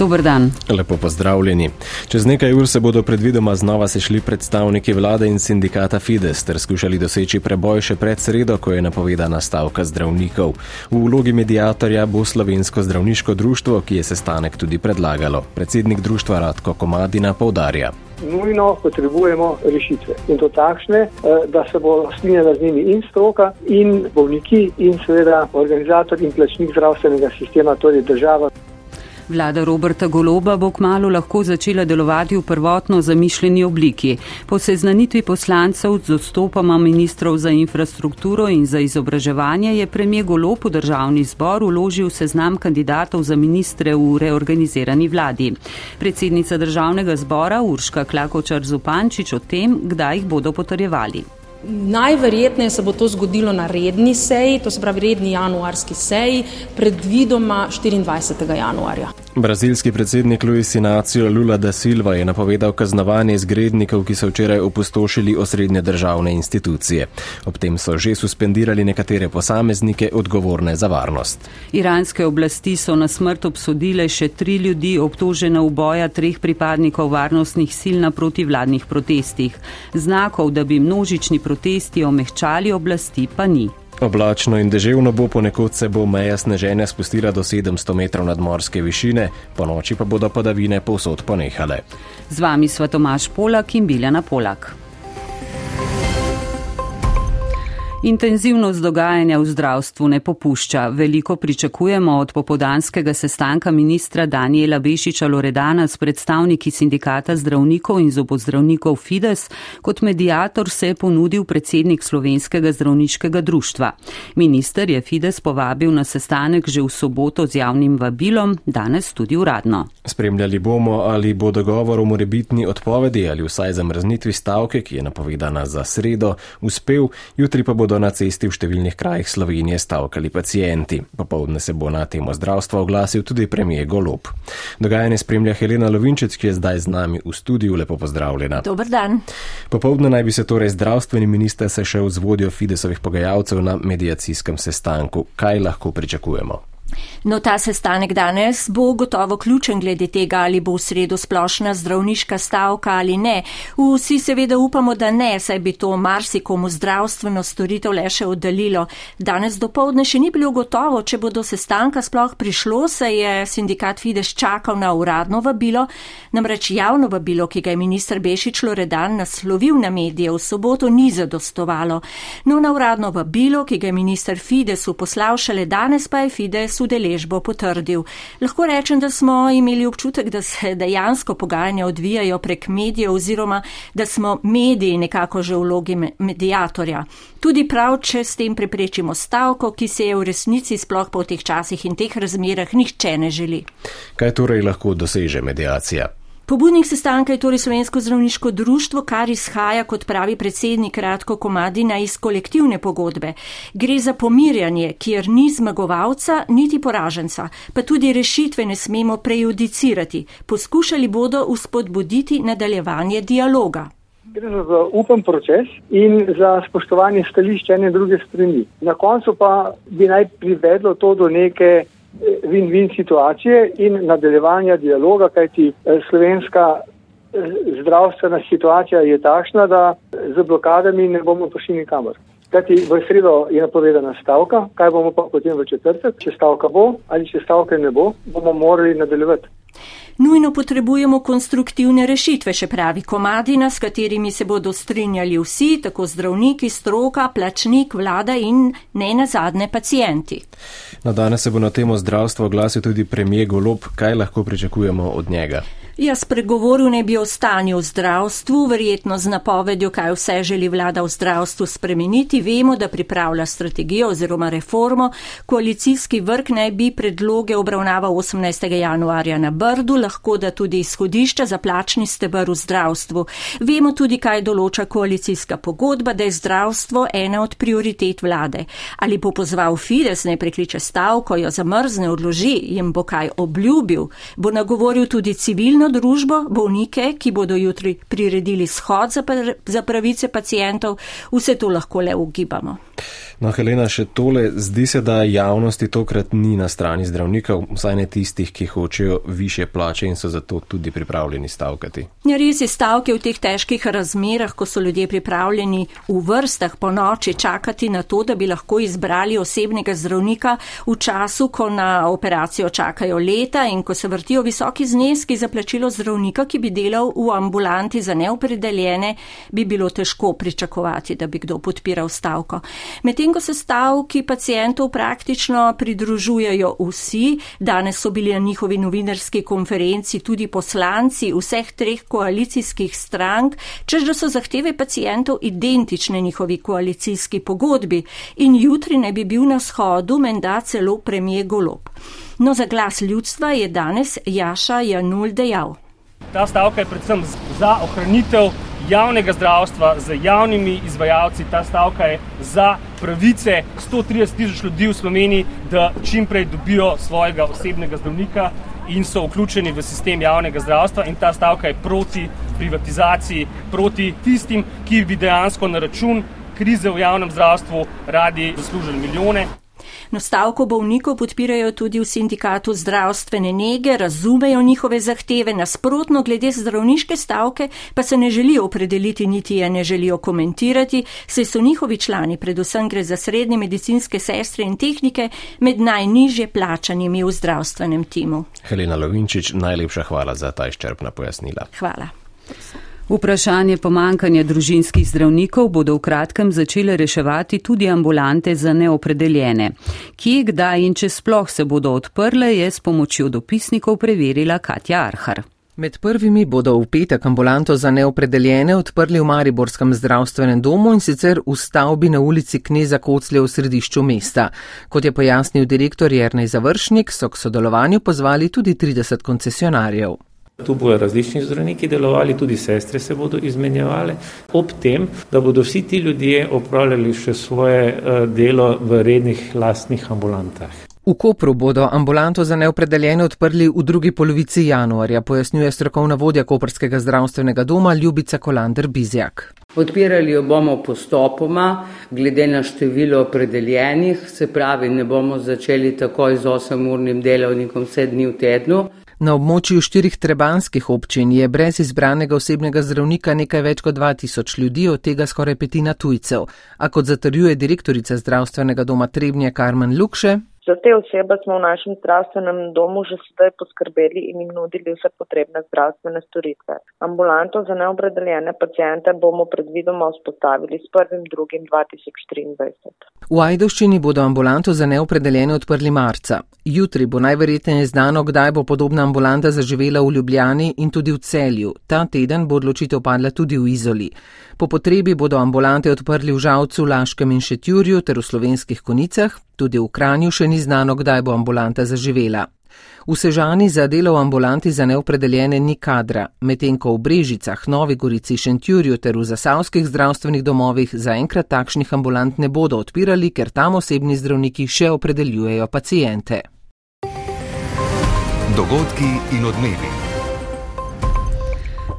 Dober dan. Lepo pozdravljeni. Čez nekaj ur se bodo predvidoma znova sešli predstavniki vlade in sindikata Fides ter skušali doseči preboj še pred sredo, ko je napovedana stavka zdravnikov. V vlogi medijatorja bo slovensko zdravniško društvo, ki je sestanek tudi predlagalo. Predsednik društva Radko Komadina povdarja. Nujno potrebujemo rešitve in to takšne, eh, da se bo strinjala z njimi in stroka, in bolniki, in seveda organizator in plačnik zdravstvenega sistema, torej država. Vlada Roberta Goloba bo kmalo lahko začela delovati v prvotno zamišljeni obliki. Po seznanitvi poslancev z odstopama ministrov za infrastrukturo in za izobraževanje je premije Golob v državni zbor uložil seznam kandidatov za ministre v reorganizirani vladi. Predsednica državnega zbora Urška Klakočar Zupančič o tem, kdaj jih bodo potrjevali. Najverjetneje se bo to zgodilo na redni seji, to se pravi redni januarski seji, predvidoma 24. januarja. Brazilski predsednik Luis Inacio Lula da Silva je napovedal kaznovanje izgrednikov, ki so včeraj opustošili osrednje državne institucije. Ob tem so že suspendirali nekatere posameznike odgovorne za varnost. Iranske oblasti so na smrt obsodile še tri ljudi obtožene v boja treh pripadnikov varnostnih sil na protivladnih protestih. Znakov, da bi množični protesti omehčali oblasti, pa ni. Oblačno in deževno bo ponekod se bo meja sneženja spustila do 700 metrov nadmorske višine, po noči pa bodo padavine povsod ponehale. Z vami sva Tomaš Polak in Biljana Polak. Intenzivnost dogajanja v zdravstvu ne popušča. Veliko pričakujemo od popodanskega sestanka ministra Daniela Bešiča Loredana s predstavniki sindikata zdravnikov in zobozdravnikov Fides. Kot medijator se je ponudil predsednik slovenskega zdravniškega društva. Minister je Fides povabil na sestanek že v soboto z javnim vabilom, danes tudi uradno. Spremljali bomo, ali bo dogovor o morebitni odpovedi ali vsaj zamrznitvi stavke, ki je napovedana za sredo, uspel, jutri pa bodo bodo na cesti v številnih krajih Slovenije stavkali pacijenti. Popovdne se bo na temo zdravstva oglasil tudi premije Golob. Dogajanje spremlja Helena Lovinčec, ki je zdaj z nami v studiu. Lepo pozdravljena. Dobar dan. Popovdne naj bi se torej zdravstveni minister sešel z vodjo Fidesovih pogajalcev na medijacijskem sestanku. Kaj lahko pričakujemo? No, ta sestanek danes bo gotovo ključen glede tega, ali bo v sredo splošna zdravniška stavka ali ne. Vsi seveda upamo, da ne, saj bi to marsikomu zdravstveno storitev le še oddaljilo. Danes do povdne še ni bilo gotovo, če bo do sestanka sploh prišlo, se je sindikat Fides čakal na uradno vabilo, namreč javno vabilo, ki ga je minister Bešič Loredan naslovil na medije v soboto, ni zadostovalo. No, na uradno vabilo, ki ga je minister Fides uposlal šele danes, pa je Fides udeležbo potrdil. Lahko rečem, da smo imeli občutek, da se dejansko pogajanja odvijajo prek medijev oziroma da smo mediji nekako že v vlogi medijatorja. Tudi prav, če s tem preprečimo stavko, ki se je v resnici sploh po teh časih in teh razmerah nihče ne želi. Kaj torej lahko doseže medijacija? Pobudnik sestanka je torej Slovensko zdravniško društvo, kar izhaja, kot pravi predsednik Radko Komadina, iz kolektivne pogodbe. Gre za pomirjanje, kjer ni zmagovalca niti poraženca, pa tudi rešitve ne smemo prejudicirati. Poskušali bodo uspodbuditi nadaljevanje dialoga. Gre za upen proces in za spoštovanje stališča ene druge strani. Na koncu pa bi naj privedlo to do neke win-win situacije in nadaljevanja dialoga, kajti eh, slovenska eh, zdravstvena situacija je takšna, da z blokadami ne bomo prišli nikamor. Kajti v sredo je napovedana stavka, kaj bomo pa potem v četrtek, če stavka bo ali če stavke ne bo, bomo morali nadaljevati. Nujno potrebujemo konstruktivne rešitve, še pravi komadina, s katerimi se bodo strinjali vsi, tako zdravniki, stroka, plačnik, vlada in ne nazadne pacijenti. Na danes se bo na temo zdravstva oglasil tudi premije Golob. Kaj lahko pričakujemo od njega? Jaz pregovoril ne bi o stanju v zdravstvu, verjetno z napovedjo, kaj vse želi vlada v zdravstvu spremeniti. Vemo, da pripravlja strategijo oziroma reformo. Koalicijski vrk naj bi predloge obravnaval 18. januarja na Brdu, lahko da tudi izhodišča za plačni stebr v zdravstvu. Vemo tudi, kaj določa koalicijska pogodba, da je zdravstvo ena od prioritet vlade. Ali bo pozval Fides, ne prekliče stavko, jo zamrzne, odloži, jim bo kaj obljubil, bo nagovoril tudi civilno družbo, bolnike, ki bodo jutri priredili shod za, za pravice pacijentov, vse to lahko le ugibamo. No, Helena, še tole, zdi se, da javnosti tokrat ni na strani zdravnikov, vsaj ne tistih, ki hočejo više plače in so zato tudi pripravljeni stavkati. Ja, res je stavke v teh težkih razmerah, ko so ljudje pripravljeni v vrstah po noči čakati na to, da bi lahko izbrali osebnega zdravnika v času, ko na operacijo čakajo leta in ko se vrtijo visoki zneski za plačilo zdravnika, ki bi delal v ambulanti za neopredeljene, bi bilo težko pričakovati, da bi kdo podpiral stavko. Medtem, ko se stavki pacijentov praktično pridružujejo vsi, danes so bili na njihovi novinarski konferenci tudi poslanci vseh treh koalicijskih strank, čež da so zahteve pacijentov identične njihovi koalicijski pogodbi in jutri ne bi bil na shodu menda celo premije Golob. No, za glas ljudstva je danes Jaša Janul dejal. Ta stavka je predvsem za ohranitev javnega zdravstva z javnimi izvajalci. Ta stavka je za pravice 130 tisoč ljudi v Sloveniji, da čimprej dobijo svojega osebnega zdravnika in so vključeni v sistem javnega zdravstva. In ta stavka je proti privatizaciji, proti tistim, ki bi dejansko na račun krize v javnem zdravstvu radi zaslužili milijone. No, stavko bolnikov podpirajo tudi v sindikatu zdravstvene nege, razumejo njihove zahteve, nasprotno glede zdravniške stavke pa se ne želijo opredeliti, niti je ne želijo komentirati, saj so njihovi člani, predvsem gre za srednje medicinske sestre in tehnike, med najnižje plačanimi v zdravstvenem timu. Helena Lovinčič, najlepša hvala za ta izčrpna pojasnila. Hvala. Vprašanje pomankanja družinskih zdravnikov bodo v kratkem začele reševati tudi ambulante za neopredeljene. Kje, kdaj in če sploh se bodo odprle, je s pomočjo dopisnikov preverila Katja Arhar. Med prvimi bodo v petek ambulanto za neopredeljene odprli v Mariborskem zdravstvenem domu in sicer v stavbi na ulici Kneza Koclja v središču mesta. Kot je pojasnil direktor Jernej Završnik, so k sodelovanju pozvali tudi 30 koncesionarjev. Tu bodo različni zdravniki delovali, tudi sestre se bodo izmenjevale, ob tem, da bodo vsi ti ljudje opravljali še svoje eh, delo v rednih lastnih ambulantah. V Kopru bodo ambulanto za neopredeljene odprli v drugi polovici januarja, pojasnjuje strokovna vodja Koprskega zdravstvenega doma Ljubica Kolander Bizjak. Odpirali jo bomo postopoma, glede na število opredeljenih, se pravi, ne bomo začeli takoj z 8-urnim delovnikom 7 dni v tednu. Na območju štirih trebanskih občin je brez izbranega osebnega zdravnika nekaj več kot 2000 ljudi, od tega skoraj petina tujcev. A kot zatrjuje direktorica zdravstvenega doma Trebnje Karmen Lukše, Za te osebe smo v našem zdravstvenem domu že sedaj poskrbeli in jim nudili vse potrebne zdravstvene storitve. Ambulanto za neopredeljene pacijente bomo predvidoma vzpostavili s 1.2.2023. V Ajdovščini bodo ambulanto za neopredeljene odprli marca. Jutri bo najverjetneje znano, kdaj bo podobna ambulanta zaživela v Ljubljani in tudi v celju. Ta teden bo odločitev padla tudi v Izoli. Po potrebi bodo ambulante odprli v Žavcu, Laškem in Šetjurju ter v slovenskih konicah, tudi v Kranju še ni znano, kdaj bo ambulanta zaživela. V Sežani za delo v ambulanti za neopredeljene ni kadra, medtem ko v Brežicah, Novi Gorici, Šentjurju ter v zasavskih zdravstvenih domovih zaenkrat takšnih ambulant ne bodo odpirali, ker tam osebni zdravniki še opredeljujejo pacijente. Dogodki in odmevi.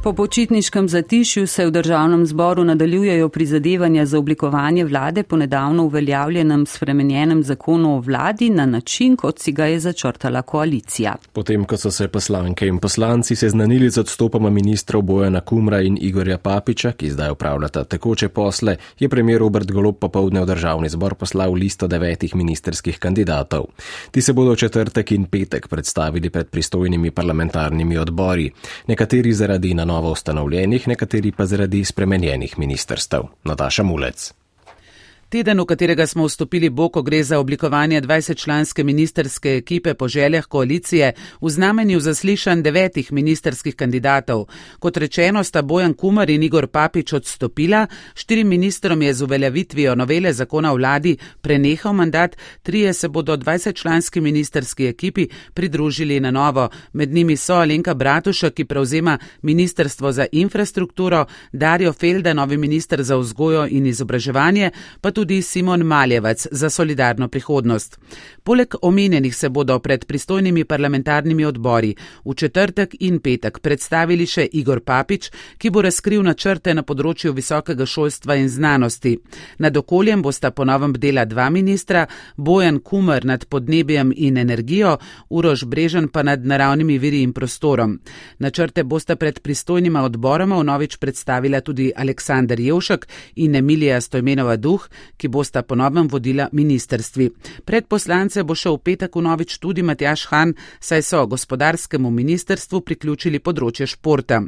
Po počitniškem zatišju se v državnem zboru nadaljujejo prizadevanja za oblikovanje vlade po nedavno uveljavljenem spremenjenem zakonu o vladi na način, kot si ga je začrtala koalicija. Potem, ko so se poslanke in poslanci seznanili z odstopama ministrov Bojana Kumra in Igorja Papiča, ki zdaj upravljata tekoče posle, je premjer Robert Golob popovdne v državni zbor poslal listo devetih ministerskih kandidatov. Ti se bodo četrtek in petek predstavili pred pristojnimi parlamentarnimi odbori. Nekateri zaradi na novo ustanovljenih, nekateri pa zaradi spremenjenih ministrstev. Nataša Mulec. Teden, v katerega smo vstopili bo, ko gre za oblikovanje 20-članske ministerske ekipe po željah koalicije, v znamenju zaslišanj devetih ministerskih kandidatov. Kot rečeno, sta Bojan Kumar in Igor Papič odstopila, štirim ministrom je z uveljavitvijo novele zakona vladi prenehal mandat, trije se bodo 20-članski ministerski ekipi pridružili na novo. Med njimi so Alenka Bratuša, ki prevzema Ministrstvo za infrastrukturo, Dario Felda, novi minister za vzgojo in izobraževanje, pa tudi Simon Maljevac za solidarno prihodnost. Poleg omenjenih se bodo pred pristojnimi parlamentarnimi odbori v četrtek in petek predstavili še Igor Papič, ki bo razkril načrte na področju visokega šolstva in znanosti. Nad okoljem bosta ponovem bdela dva ministra, Bojan Kumar nad podnebjem in energijo, Urož Brežen pa nad naravnimi viri in prostorom. Načrte bosta pred pristojnima odboroma vnovič predstavila tudi Aleksandar Jevšek in Emilija Stojmenova Duh, ki bosta ponovem vodila ministerstvi. Pred poslance bo šel v petek vnovič tudi Matjaš Han, saj so gospodarskemu ministerstvu priključili področje športa.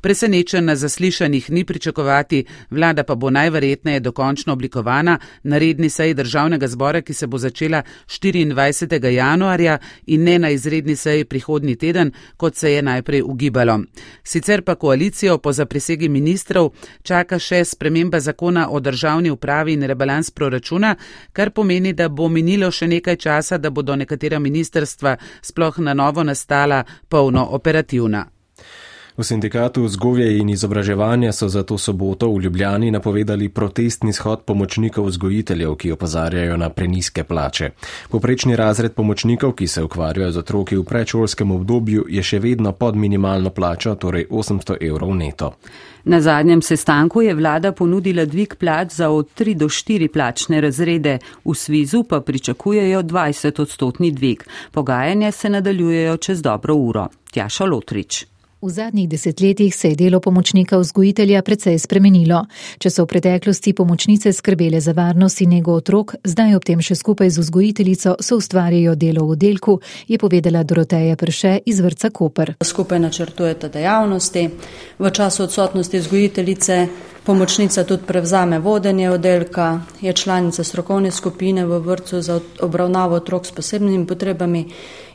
Presenečen na zaslišanjih ni pričakovati, vlada pa bo najverjetneje dokončno oblikovana na redni seji državnega zbora, ki se bo začela 24. januarja in ne na izredni seji prihodnji teden, kot se je najprej ugibalo. Sicer pa koalicijo po zaprisegi ministrov čaka še sprememba zakona o državni upravi in rebalans proračuna, kar pomeni, da bo minilo še nekaj časa, da bodo nekatera ministerstva sploh na novo nastala polno operativna. V sindikatu vzgoje in izobraževanja so za to soboto v Ljubljani napovedali protestni shod pomočnikov vzgojiteljev, ki opozarjajo na preniske plače. Poprečni razred pomočnikov, ki se ukvarjajo z otroki v predšolskem obdobju, je še vedno pod minimalno plačo, torej 800 evrov neto. Na zadnjem sestanku je vlada ponudila dvig plač za od 3 do 4 plačne razrede, v Svizu pa pričakujejo 20 odstotni dvig. Pogajanja se nadaljujejo čez dobro uro. Tjaša Lotrič. V zadnjih desetletjih se je delo pomočnika vzgojitelja precej spremenilo. Če so v preteklosti pomočnice skrbele za varnost in nego otrok, zdaj ob tem še skupaj z vzgojiteljico so ustvarjajo delo v oddelku, je povedala Doroteja Prše iz vrca Koper. Skupaj načrtujete dejavnosti. V času odsotnosti vzgojiteljice pomočnica tudi prevzame vodenje oddelka, je članica strokovne skupine v vrtu za obravnavo otrok s posebnimi potrebami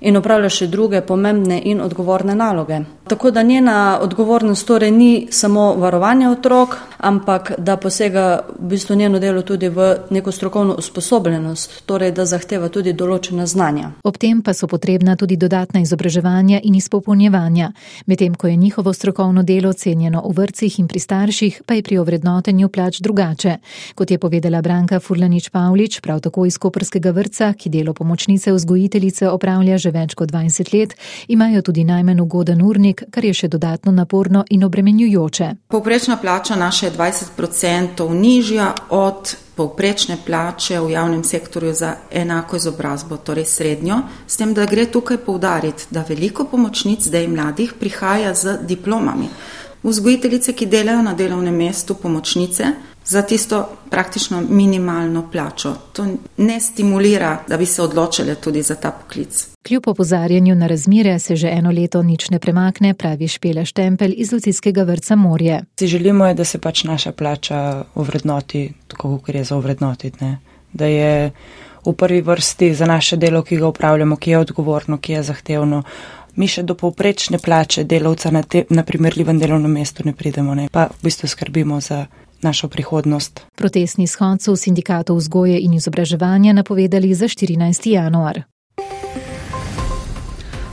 in upravlja še druge pomembne in odgovorne naloge. Tako da njena odgovornost torej ni samo varovanje otrok, ampak da posega v bistvu njeno delo tudi v neko strokovno usposobljenost, torej da zahteva tudi določena znanja. Ob tem pa so potrebna tudi dodatna izobraževanja in izpopolnjevanja, medtem ko je njihovo strokovno delo cenjeno v vrcih in pri starših, pa je pri ovrednotenju plač drugače. Kot je povedala Branka Furlanič Pavlič, prav tako iz Koperskega vrca, ki delo pomočnice vzgojiteljice opravlja že več kot 20 let, imajo tudi najmanj ugoden urnik, kar je še dodatno naporno in obremenjujoče. Povprečna plača naše je 20% nižja od povprečne plače v javnem sektorju za enako izobrazbo, torej srednjo, s tem, da gre tukaj poudariti, da veliko pomočnic zdaj mladih prihaja z diplomami. Vzgojiteljice, ki delajo na delovnem mestu pomočnice, za tisto praktično minimalno plačo. To ne stimulira, da bi se odločile tudi za ta poklic. Kljub opozarjanju na razmire se že eno leto nič ne premakne, pravi Špela Štempelj iz Lucijskega vrca Morje. Si želimo, da se pač naša plača ovrednoti, tako kot je za ovrednotiti. Ne? Da je v prvi vrsti za naše delo, ki ga upravljamo, ki je odgovorno, ki je zahtevno. Mi še do povprečne plače delavca na, te, na primerljivem delovnem mestu ne pridemo, ne? pa v bistvu skrbimo za našo prihodnost. Protestni shod so v sindikatu vzgoje in izobraževanja napovedali za 14. januar.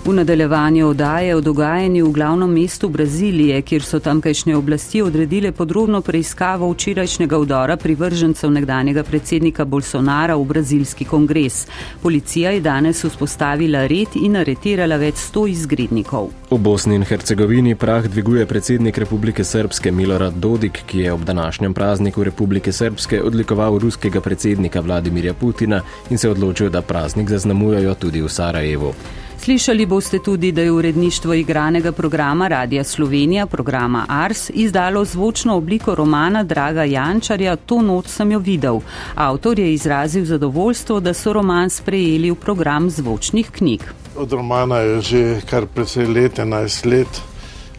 V nadaljevanju odaje o dogajanju v glavnem mestu Brazilije, kjer so tamkajšnje oblasti odredile podrobno preiskavo včerajšnjega udora privržencev nekdanjega predsednika Bolsonara v brazilski kongres. Policija je danes vzpostavila red in aretirala več sto izgrednikov. V Bosni in Hercegovini prah dviguje predsednik Republike Srpske Milorad Dodik, ki je ob današnjem prazniku Republike Srpske odlikoval ruskega predsednika Vladimirja Putina in se odločil, da praznik zaznamujajo tudi v Sarajevu. Slišali boste tudi, da je uredništvo igranega programa Radia Slovenija, programa Ars, izdalo zvočno obliko romana Draga Jančarja To noč sem jo videl. Avtor je izrazil zadovoljstvo, da so roman sprejeli v program zvočnih knjig. Od romana je že kar precej let, 11 let,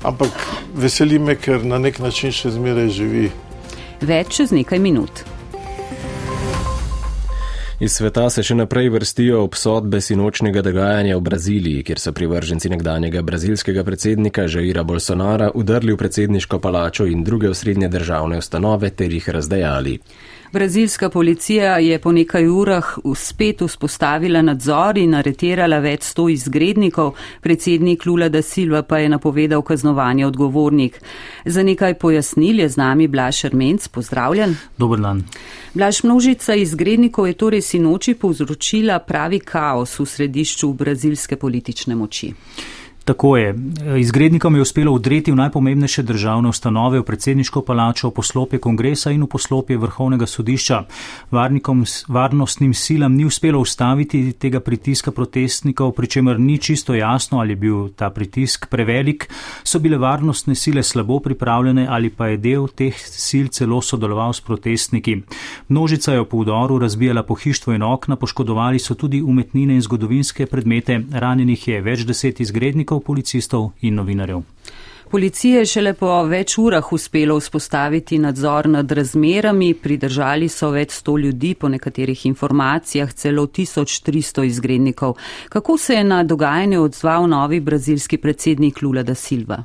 ampak veseli me, ker na nek način še zmeraj živi. Več čez nekaj minut. Iz sveta se še naprej vrstijo obsodbe sinočnega dogajanja v Braziliji, kjer so privrženci nekdanjega brazilskega predsednika Žaira Bolsonara udrli v predsedniško palačo in druge osrednje državne ustanove ter jih razdejali. Brazilska policija je po nekaj urah spet vzpostavila nadzor in aretirala več sto izgrednikov, predsednik Lula da Silva pa je napovedal kaznovanje odgovornik. Za nekaj pojasnil je z nami Blaž Armenc, pozdravljen. Dobar dan. Blaž množica izgrednikov je torej sinoči povzročila pravi kaos v središču brazilske politične moči. Tako je. Izgrednikom je uspelo udreti v najpomembnejše državne ustanove, v predsedniško palačo, v poslopje kongresa in v poslopje vrhovnega sodišča. Varnikom, varnostnim silam ni uspelo ustaviti tega pritiska protestnikov, pri čemer ni čisto jasno, ali je bil ta pritisk prevelik, so bile varnostne sile slabo pripravljene ali pa je del teh sil celo sodeloval s protestniki. Množica je po udoru razbijala pohištvo in okna, poškodovali so tudi umetnine in zgodovinske predmete, ranjenih je več deset izgrednikov sodnikov, policistov in novinarjev. Policije je šele po več urah uspelo vzpostaviti nadzor nad razmerami, pridržali so več sto ljudi, po nekaterih informacijah celo 1300 izgrednikov. Kako se je na dogajanje odzval novi brazilski predsednik Lula da Silva?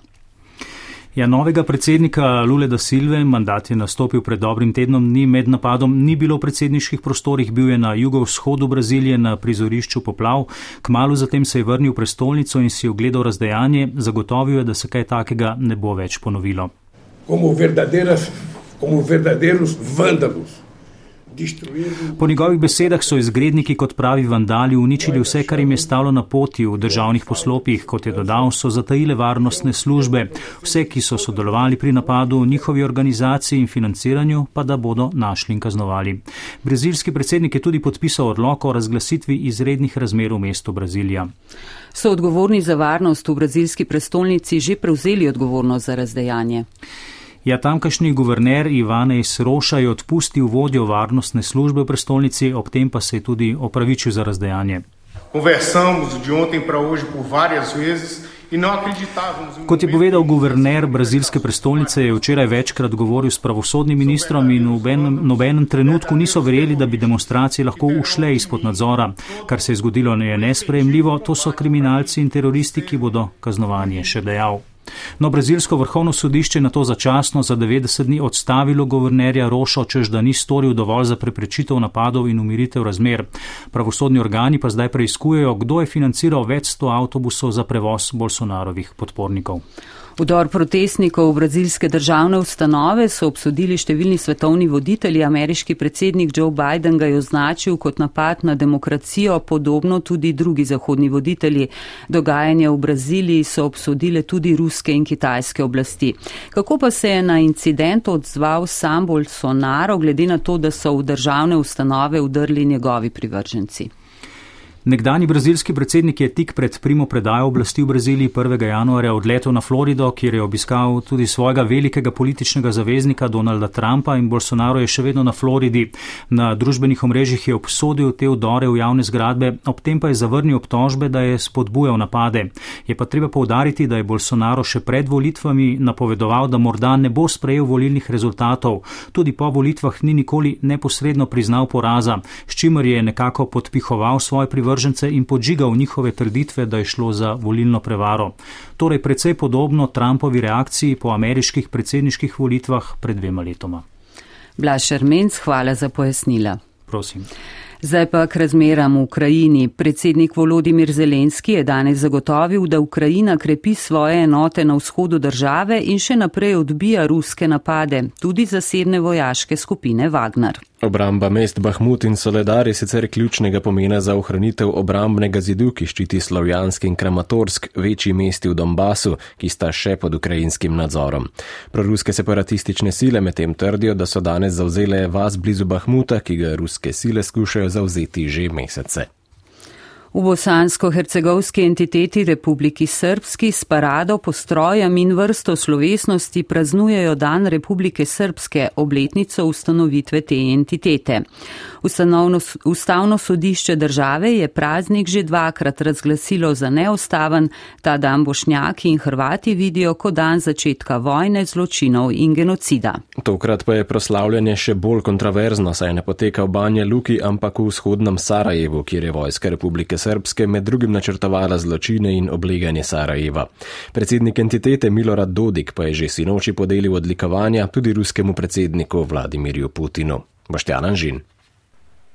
Ja, novega predsednika Lule da Silve, mandat je nastopil pred dobrim tednom, ni med napadom, ni bilo v predsedniških prostorih, bil je na jugovzhodu Brazilije na prizorišču poplav. Kmalo zatem se je vrnil v prestolnico in si ogledal razdejanje, zagotovil je, da se kaj takega ne bo več ponovilo. Como verdaderas, como verdaderos vandalus. Po njegovih besedah so izgredniki kot pravi vandali uničili vse, kar jim je stalo na poti v državnih poslopjih, kot je dodal, so zatajile varnostne službe, vse, ki so sodelovali pri napadu, njihovi organizaciji in financiranju, pa da bodo našli in kaznovali. Brazilski predsednik je tudi podpisal odlok o razglasitvi izrednih razmer v mestu Brazilija. So odgovorni za varnost v brazilski prestolnici že prevzeli odgovornost za razdejanje? Ja, tamkajšnji guverner Ivane Isroša je odpustil vodjo varnostne službe v prestolnici, ob tem pa se je tudi opravičil za razdejanje. Kot je povedal guverner brazilske prestolnice, je včeraj večkrat govoril s pravosodnim ministrom in v nobenem trenutku niso verjeli, da bi demonstracije lahko ušle izpod nadzora. Kar se je zgodilo, je nesprejemljivo, to so kriminalci in teroristi, ki bodo kaznovanje še dejal. No, brazilsko vrhovno sodišče na to začasno za 90 dni odstavilo guvernerja Rošo, čež da ni storil dovolj za preprečitev napadov in umiritev razmer. Pravosodni organi pa zdaj preizkujejo, kdo je financiral več sto avtobusov za prevoz Bolsonarovih podpornikov. Vdor protestnikov v brazilske državne ustanove so obsodili številni svetovni voditelji. Ameriški predsednik Joe Biden ga je označil kot napad na demokracijo, podobno tudi drugi zahodni voditelji. Dogajanje v Braziliji so obsodile tudi ruske in kitajske oblasti. Kako pa se je na incident odzval sam Bolsonaro, glede na to, da so v državne ustanove udrli njegovi privrženci? Nekdani brazilski predsednik je tik pred primo predajo oblasti v Braziliji 1. januarja odletel na Florido, kjer je obiskal tudi svojega velikega političnega zaveznika Donalda Trumpa in Bolsonaro je še vedno na Floridi. Na družbenih omrežjih je obsodil te vdore v javne zgradbe, ob tem pa je zavrnil obtožbe, da je spodbujal napade. Je pa treba povdariti, da je Bolsonaro še pred volitvami napovedoval, da morda ne bo sprejel volilnih rezultatov. Tudi po volitvah ni nikoli neposredno priznal poraza, s čimer je nekako podpihoval svoj privržen privržence in podžigal njihove trditve, da je šlo za volilno prevaro. Torej precej podobno Trumpovi reakciji po ameriških predsedniških volitvah pred dvema letoma. Blaž Ermenc, hvala za pojasnila. Prosim. Zdaj pa k razmeram v Ukrajini. Predsednik Volodimir Zelenski je danes zagotovil, da Ukrajina krepi svoje enote na vzhodu države in še naprej odbija ruske napade, tudi zasebne vojaške skupine Wagner. Obramba mest Bahmut in Soledar je sicer ključnega pomena za ohranitev obrambnega zidu, ki ščiti Slovjansk in Kramatorsk, večji mesti v Donbasu, ki sta še pod ukrajinskim nadzorom. Proruske separatistične sile medtem trdijo, da so danes zauzele vas blizu Bahmuta, ki ga ruske sile skušajo zauzeti že mesece. V bosansko-hercegovski entiteti Republiki Srpski s parado, postrojem in vrsto slovesnosti praznujejo Dan Republike Srpske, obletnico ustanovitve te entitete. Ustanovno, ustavno sodišče države je praznik že dvakrat razglasilo za neustaven, ta dan bošnjaki in hrvati vidijo kot dan začetka vojne, zločinov in genocida. Tokrat pa je proslavljanje še bolj kontroverzno, saj ne poteka v Banja Luki, ampak v vzhodnem Sarajevu, kjer je vojska Republike Srpske med drugim načrtovala zločine in obleganje Sarajeva. Predsednik entitete Milorad Dodik pa je že sinoči podelil odlikovanja tudi ruskemu predsedniku Vladimirju Putinu. Boštjan Anžin.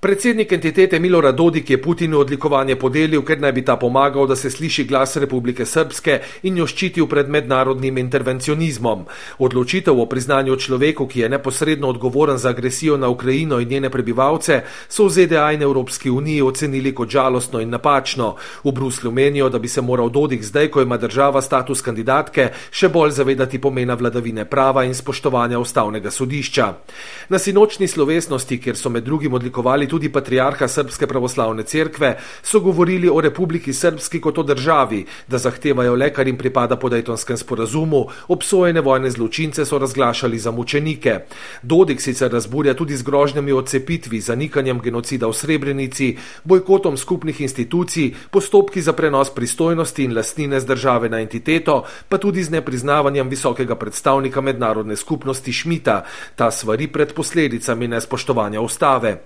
Predsednik entitete Milorad Dodik je Putinu odlikovanje podelil, ker naj bi ta pomagal, da se sliši glas Republike Srpske in jo ščitil pred mednarodnim intervencionizmom. Odločitev o priznanju človeku, ki je neposredno odgovoren za agresijo na Ukrajino in njene prebivalce, so v ZDA in Evropski uniji ocenili kot žalostno in napačno. V Bruslju menijo, da bi se moral Dodik zdaj, ko ima država status kandidatke, še bolj zavedati pomena vladavine prava in spoštovanja ustavnega sodišča. Na sinočni slovesnosti, kjer so med drugim odlikovali tudi patriarha Srpske pravoslavne cerkve, so govorili o Republiki Srpski kot o državi, da zahtevajo le, kar jim pripada po Daytonskem sporazumu, obsojene vojne zločince so razglašali za mučenike. Dodik sicer razburja tudi z grožnjami o cepitvi, zanikanjem genocida v Srebrenici, bojkotom skupnih institucij, postopki za prenos pristojnosti in lastnine z države na entiteto, pa tudi z nepriznavanjem visokega predstavnika mednarodne skupnosti Šmita, ta svari pred posledicami nespoštovanja ustave.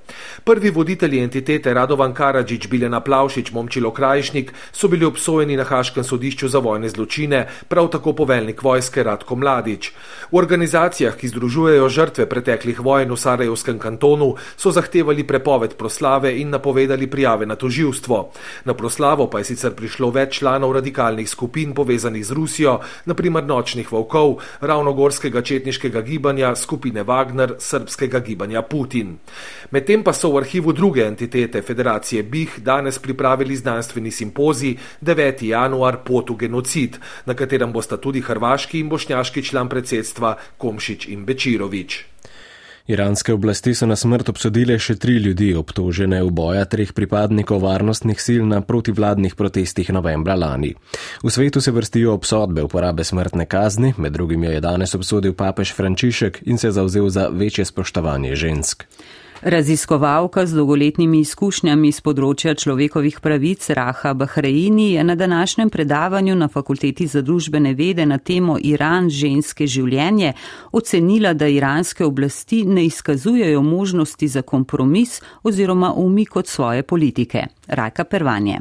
Prvi voditelji entitete Radovan Karadžič, Biljana Plavšič, Momčilo Krajšnik so bili obsojeni na Haškem sodišču za vojne zločine, prav tako poveljnik vojske Radko Mladič. V organizacijah, ki združujejo žrtve preteklih vojn v Sarajevskem kantonu, so zahtevali prepoved proslave in napovedali prijave na toživstvo. Na proslavo pa je sicer prišlo več članov radikalnih skupin povezanih z Rusijo, naprimer nočnih volkov, ravnogorskega četniškega gibanja, skupine Wagner, srpskega gibanja Putin. Medtem pa so v arhivu druge entitete Federacije BIH danes pripravili znanstveni simpozij 9. januar potu genocid, na katerem bosta tudi hrvaški in bošnjaški član predsedstva Komšič in Bečirovič. Iranske oblasti so na smrt obsodile še tri ljudi, obtožene v boja treh pripadnikov varnostnih sil na protivladnih protestih novembra lani. V svetu se vrstijo obsodbe uporabe smrtne kazni, med drugim jo je danes obsodil papež Frančišek in se zauzel za večje spoštovanje žensk. Raziskovalka z dolgoletnimi izkušnjami z področja človekovih pravic Raha Bahreini je na današnjem predavanju na Fakulteti za družbene vede na temo Iran ženske življenje ocenila, da iranske oblasti ne izkazujejo možnosti za kompromis oziroma umik od svoje politike. Rajka Pervanje.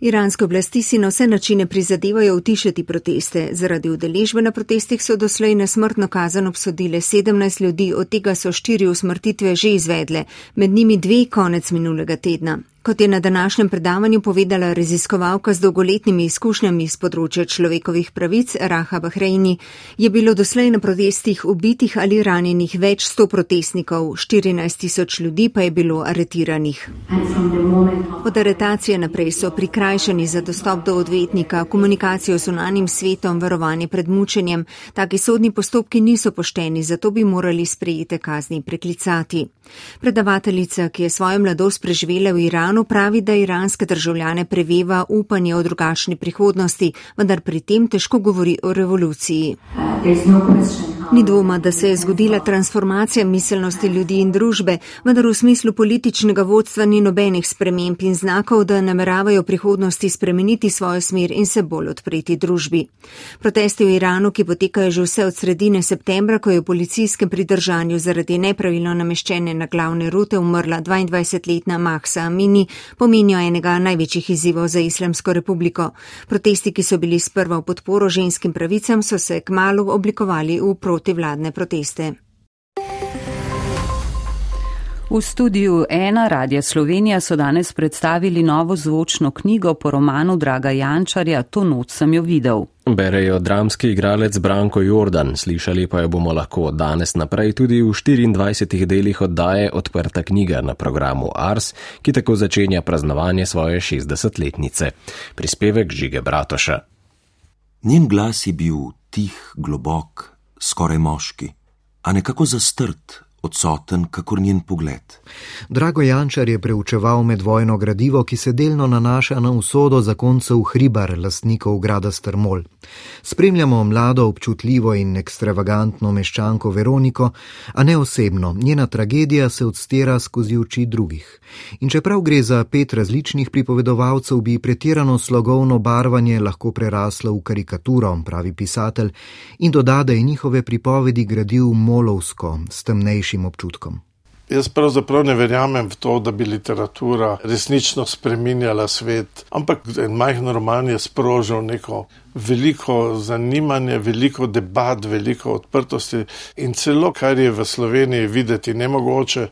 Iranske oblasti si na vse načine prizadevajo utišati proteste. Zaradi udeležbe na protestih so doslej na smrtno kazen obsodile 17 ljudi, od tega so štiri usmrtitve že izvedle, med njimi dve konec minulega tedna. Kot je na današnjem predavanju povedala raziskovalka z dolgoletnimi izkušnjami z področja človekovih pravic Raha Bahreini, je bilo doslej na protestih ubitih ali ranjenih več sto protestnikov, 14 tisoč ljudi pa je bilo aretiranih. Od aretacije naprej so prikrajšani za dostop do odvetnika, komunikacijo z unanim svetom, varovanje pred mučenjem. Taki sodni postopki niso pošteni, zato bi morali sprejete kazni preklicati. Predavateljica, ki je svojo mladost preživela v Iranu, pravi, da iranske državljane preveva upanje o drugačni prihodnosti, vendar pri tem težko govori o revoluciji. Ni dvoma, da se je zgodila transformacija miselnosti ljudi in družbe, vendar v smislu političnega vodstva ni nobenih sprememb in znakov, da nameravajo prihodnosti spremeniti svojo smer in se bolj odpreti družbi. Protesti v Iranu, ki potekajo že vse od sredine septembra, ko je v policijskem pridržanju zaradi nepravilno nameščene na glavne rute umrla 22-letna Mahsa Amini, pomenijo enega največjih izzivov za Islamsko republiko. Protesti, ki so bili sprva v podporo ženskim pravicam, so se k malu oblikovali v protivladne proteste. V studiu Ena Radija Slovenija so danes predstavili novo zvočno knjigo po romanu Draga Jančarja To noč sem jo videl. Berejo dramski igralec Branko Jordan, slišali pa jo bomo lahko danes naprej tudi v 24 delih oddaje Odprta knjiga na programu Ars, ki tako začenja praznovanje svoje 60-letnice. Prispevek Žige Bratoša. Njen glas je bil tih, globok, skoraj moški, a nekako zastrt, odsoten, kakor njen pogled. Drago Jančar je preučeval medvojno gradivo, ki se delno nanaša na usodo zakoncev Hribar, lastnikov grada Strmol. Spremljamo mlado, občutljivo in ekstravagantno meščanko Veroniko, a ne osebno, njena tragedija se odstira skozi oči drugih. In čeprav gre za pet različnih pripovedovalcev, bi pretirano slogovno barvanje lahko preraslo v karikaturo, pravi pisatelj, in doda, da je njihove pripovedi gradil molovsko, s temnejšim občutkom. Jaz pravzaprav ne verjamem v to, da bi literatura resnično spreminjala svet, ampak en majhen roman je sprožil neko veliko zanimanje, veliko debat, veliko odprtosti in celo, kar je v Sloveniji videti nemogoče,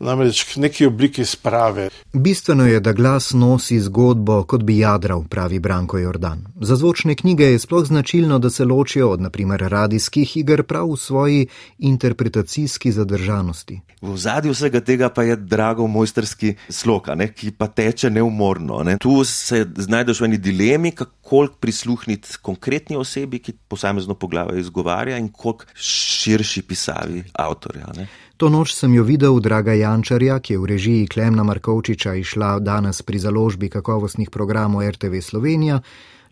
namreč k neki obliki sprave. Bistveno je, da glas nosi zgodbo, kot bi jadral, pravi Branko Jordan. Za zvočne knjige je sploh značilno, da se ločijo od naprimer radijskih iger prav v svoji interpretacijski zadržanosti. V zadju vsega tega pa je drago mojsterski slog, ki pa teče neumorno. Ne? Tu se znajdeš v eni dilemi, kako prisluhniti konkretni osebi, ki posamezno poglavje izgovarja, in koliko širši pisavi avtorja. Ne? To noč sem jo videl, draga Jančarja, ki je v režiji Klemna Markovčiča išla danes pri založbi kakovostnih programov RTV Slovenija,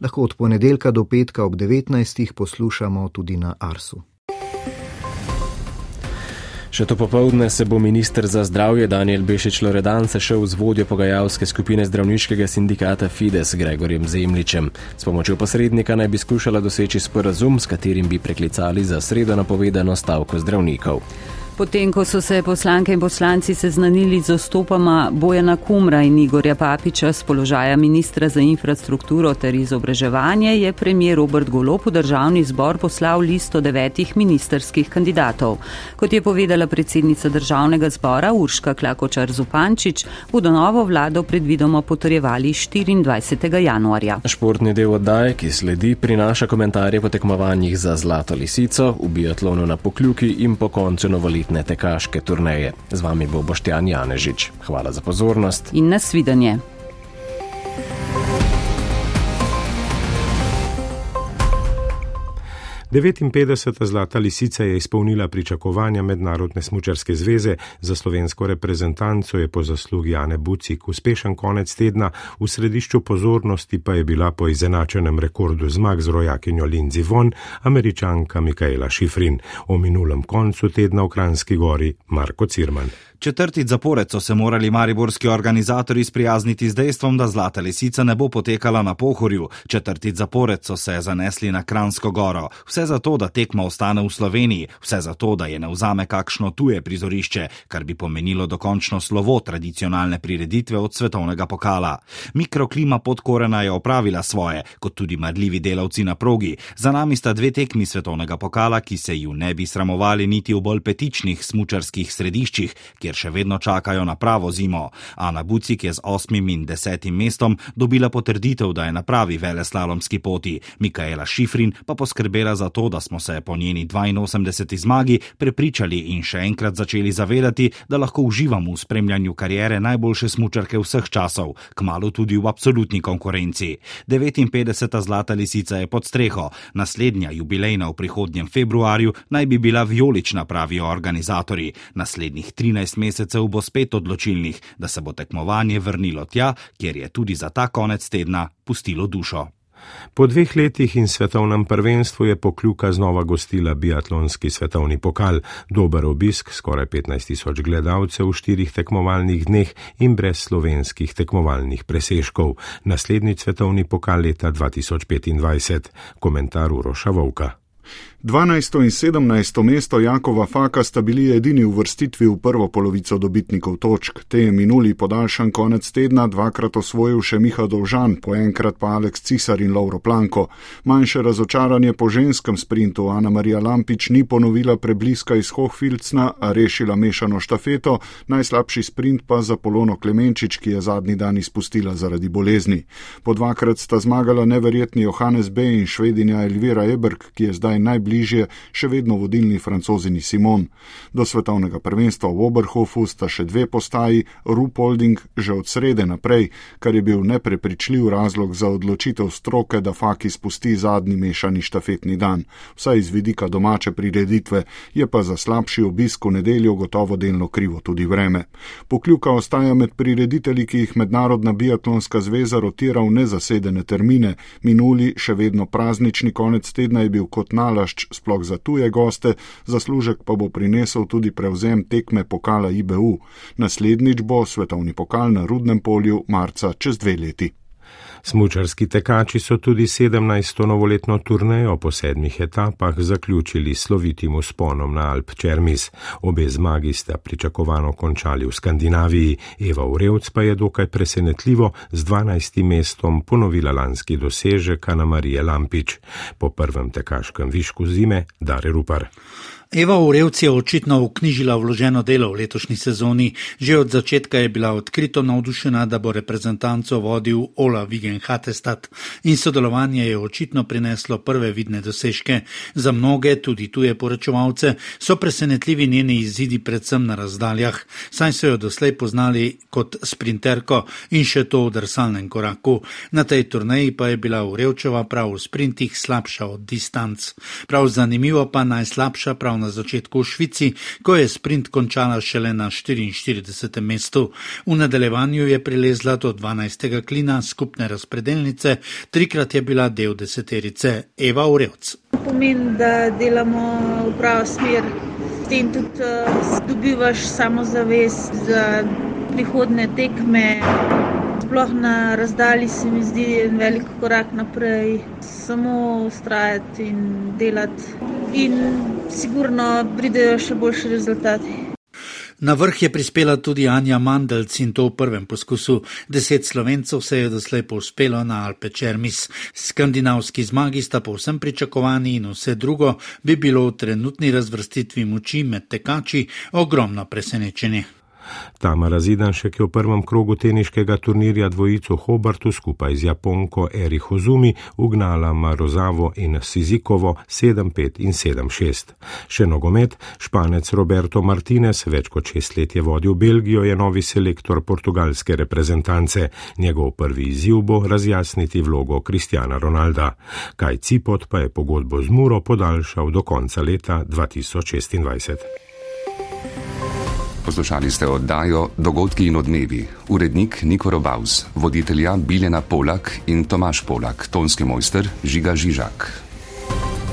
lahko od ponedeljka do petka ob 19. poslušamo tudi na Arsu. Še to popovdne se bo minister za zdravje Daniel Bešič Loredan sešel z vodjo pogajalske skupine zdravniškega sindikata Fides Gregorjem Zemličem. S pomočjo posrednika naj bi skušala doseči sporazum, s katerim bi preklicali za sredo napovedano stavko zdravnikov. Potem, ko so se poslanke in poslanci seznanili z ostopama Bojana Kumra in Igorja Papiča z položaja ministra za infrastrukturo ter izobraževanje, je premijer Robert Golop v državni zbor poslal listo devetih ministerskih kandidatov. Kot je povedala predsednica državnega zbora Urška Klakočar Zupančič, bodo novo vlado predvidoma potrjevali 24. januarja. Športni del oddaje, ki sledi, prinaša komentarje po tekmovanjih za Zlato lisico, v biatlonu na pokljuki in po koncu novoletnega poletne tekaške turneje. Z vami bo Boštjan Janežič. Hvala za pozornost in nasvidenje. 59. zlata lisica je izpolnila pričakovanja Mednarodne smučarske zveze za slovensko reprezentanco je po zaslugi Jane Bucik uspešen konec tedna, v središču pozornosti pa je bila po izenačenem rekordu zmag z rojakinjo Lindsay Von, američanka Mikaela Šifrin, o minulem koncu tedna v Kranski gori Marko Cirman. Četrti zapored so se morali mariborski organizatori sprijazniti z dejstvom, da Zlata lisica ne bo potekala na pohorju. Četrti zapored so se zanesli na Kransko goro. Vse zato, da tekma ostane v Sloveniji, vse zato, da je ne vzame kakšno tuje prizorišče, kar bi pomenilo dokončno slovo tradicionalne prireditve od svetovnega pokala. Mikroklima podkorena je opravila svoje, kot tudi marljivi delavci na progi. Za nami sta dve tekmi svetovnega pokala, ki se ju ne bi sramovali niti v bolj petičnih smučarskih središčih, kjer še vedno čakajo na pravo zimo. Ana Bucik je z osmim in desetim mestom dobila potrditev, da je na pravi veleslalomski poti. Mikaela Šifrin pa poskrbela za to, da smo se po njeni 82. zmagi prepričali in še enkrat začeli zavedati, da lahko uživamo v spremljanju karijere najboljše smučarke vseh časov, kmalo tudi v absolutni konkurenci. 59. zlata lisica je pod streho, naslednja jubilejna v prihodnjem februarju naj bi bila vijolična, pravijo organizatori. Naslednjih 13 mesecev bo spet odločilnih, da se bo tekmovanje vrnilo tja, kjer je tudi za ta konec tedna pustilo dušo. Po dveh letih in svetovnem prvenstvu je pokljuka znova gostila biatlonski svetovni pokal, dober obisk, skoraj 15 tisoč gledalcev v štirih tekmovalnih dneh in brez slovenskih tekmovalnih presežkov. Naslednji svetovni pokal leta 2025. Komentar Uroša Vovka. 12. in 17. mesto Jakova Faka sta bili edini v vrstitvi v prvo polovico dobitnikov točk. Te je minuli podaljšan konec tedna dvakrat osvojil še Miha Dovžan, po enkrat pa Aleks Cisar in Lauro Planko. Manjše razočaranje po ženskem sprintu Ana Marija Lampič ni ponovila prebliska iz Hohfilcna, a rešila mešano štafeto, najslabši sprint pa za Polono Klemenčič, ki je zadnji dan izpustila zaradi bolezni. Po dvakrat sta zmagala neverjetni Johannes B. in švedinja Elvira Eberg, ki je zdaj najbližja najbližje še vedno vodilni francozini Simon. Do svetovnega prvenstva v Oberhofu sta še dve postaji, Rupolding že od srede naprej, kar je bil neprepričljiv razlog za odločitev stroke, da Faki spusti zadnji mešani štafetni dan, vsaj iz vidika domače prireditve, je pa za slabši obisk v nedeljo gotovo delno krivo tudi vreme. Pokljuka ostaja med prireditelji, ki jih Mednarodna biatlonska zveza rotira v nezasedene termine. Minuli, še vedno praznični konec tedna je bil kot nalašč sploh za tuje goste, zaslužek pa bo prinesel tudi prevzem tekme pokala IBU. Naslednjič bo svetovni pokal na Rudnem polju marca čez dve leti. Smučarski tekači so tudi 17. novoletno turnejo po sedmih etapah zaključili slovitim usponom na Alp Čermis. Obe zmagi sta pričakovano končali v Skandinaviji, Eva Urevc pa je dokaj presenetljivo z 12. mestom ponovila lanski dosežek Ana Marije Lampič. Po prvem tekaškem višku zime Dare Rupar. Eva Urevci je očitno uknjižila vloženo delo v letošnji sezoni. Že od začetka je bila odkrito navdušena, da bo reprezentanco vodil Ola Vigen Hatestat in sodelovanje je očitno prineslo prve vidne dosežke. Za mnoge, tudi tuje poročevalce, so presenetljivi njeni izidi predvsem na razdaljah, saj so jo doslej poznali kot sprinterko in še to v drsalnem koraku. Na tej turneji pa je bila Urevčeva prav v sprintih slabša od distanc. Prav zanimivo pa najslabša na začetku v Švici, ko je sprint končala šele na 44. mestu. V nadaljevanju je prilezla do 12. klina skupne razpredelnice, trikrat je bila del deseterice Eva Urevc. Pomeni, da delamo v pravo smer, s tem tudi uh, dobivaš samozavest za prihodne tekme sploh na razdalji se mi zdi en velik korak naprej. Samo ustrajati in delati, in sigurno pridejo še boljši rezultati. Na vrh je prispela tudi Anja Mandelc in to v prvem poskusu. Deset slovencev se je doslej povzpelo na Alpe Čermis. Skandinavski zmagi sta povsem pričakovani in vse drugo bi bilo v trenutni razvrstitvi moči med tekači ogromno presenečenje. Tamara Zidanšek je v prvem krogu teniškega turnirja dvojico Hobartu skupaj z Japonko Eri Hozumi ugnala Marozavo in Sizikovo 7-5 in 7-6. Še nogomet, španec Roberto Martinez, več kot šest let je vodil Belgijo, je novi selektor portugalske reprezentance. Njegov prvi izziv bo razjasniti vlogo Kristjana Ronalda. Kaj Cipot pa je pogodbo z Muro podaljšal do konca leta 2026. Poslušali ste oddajo Dogodki in odmevi. Urednik Niko Robaus, voditelja Biljana Polak in Tomaš Polak, tonski mojster Žiga Žižak.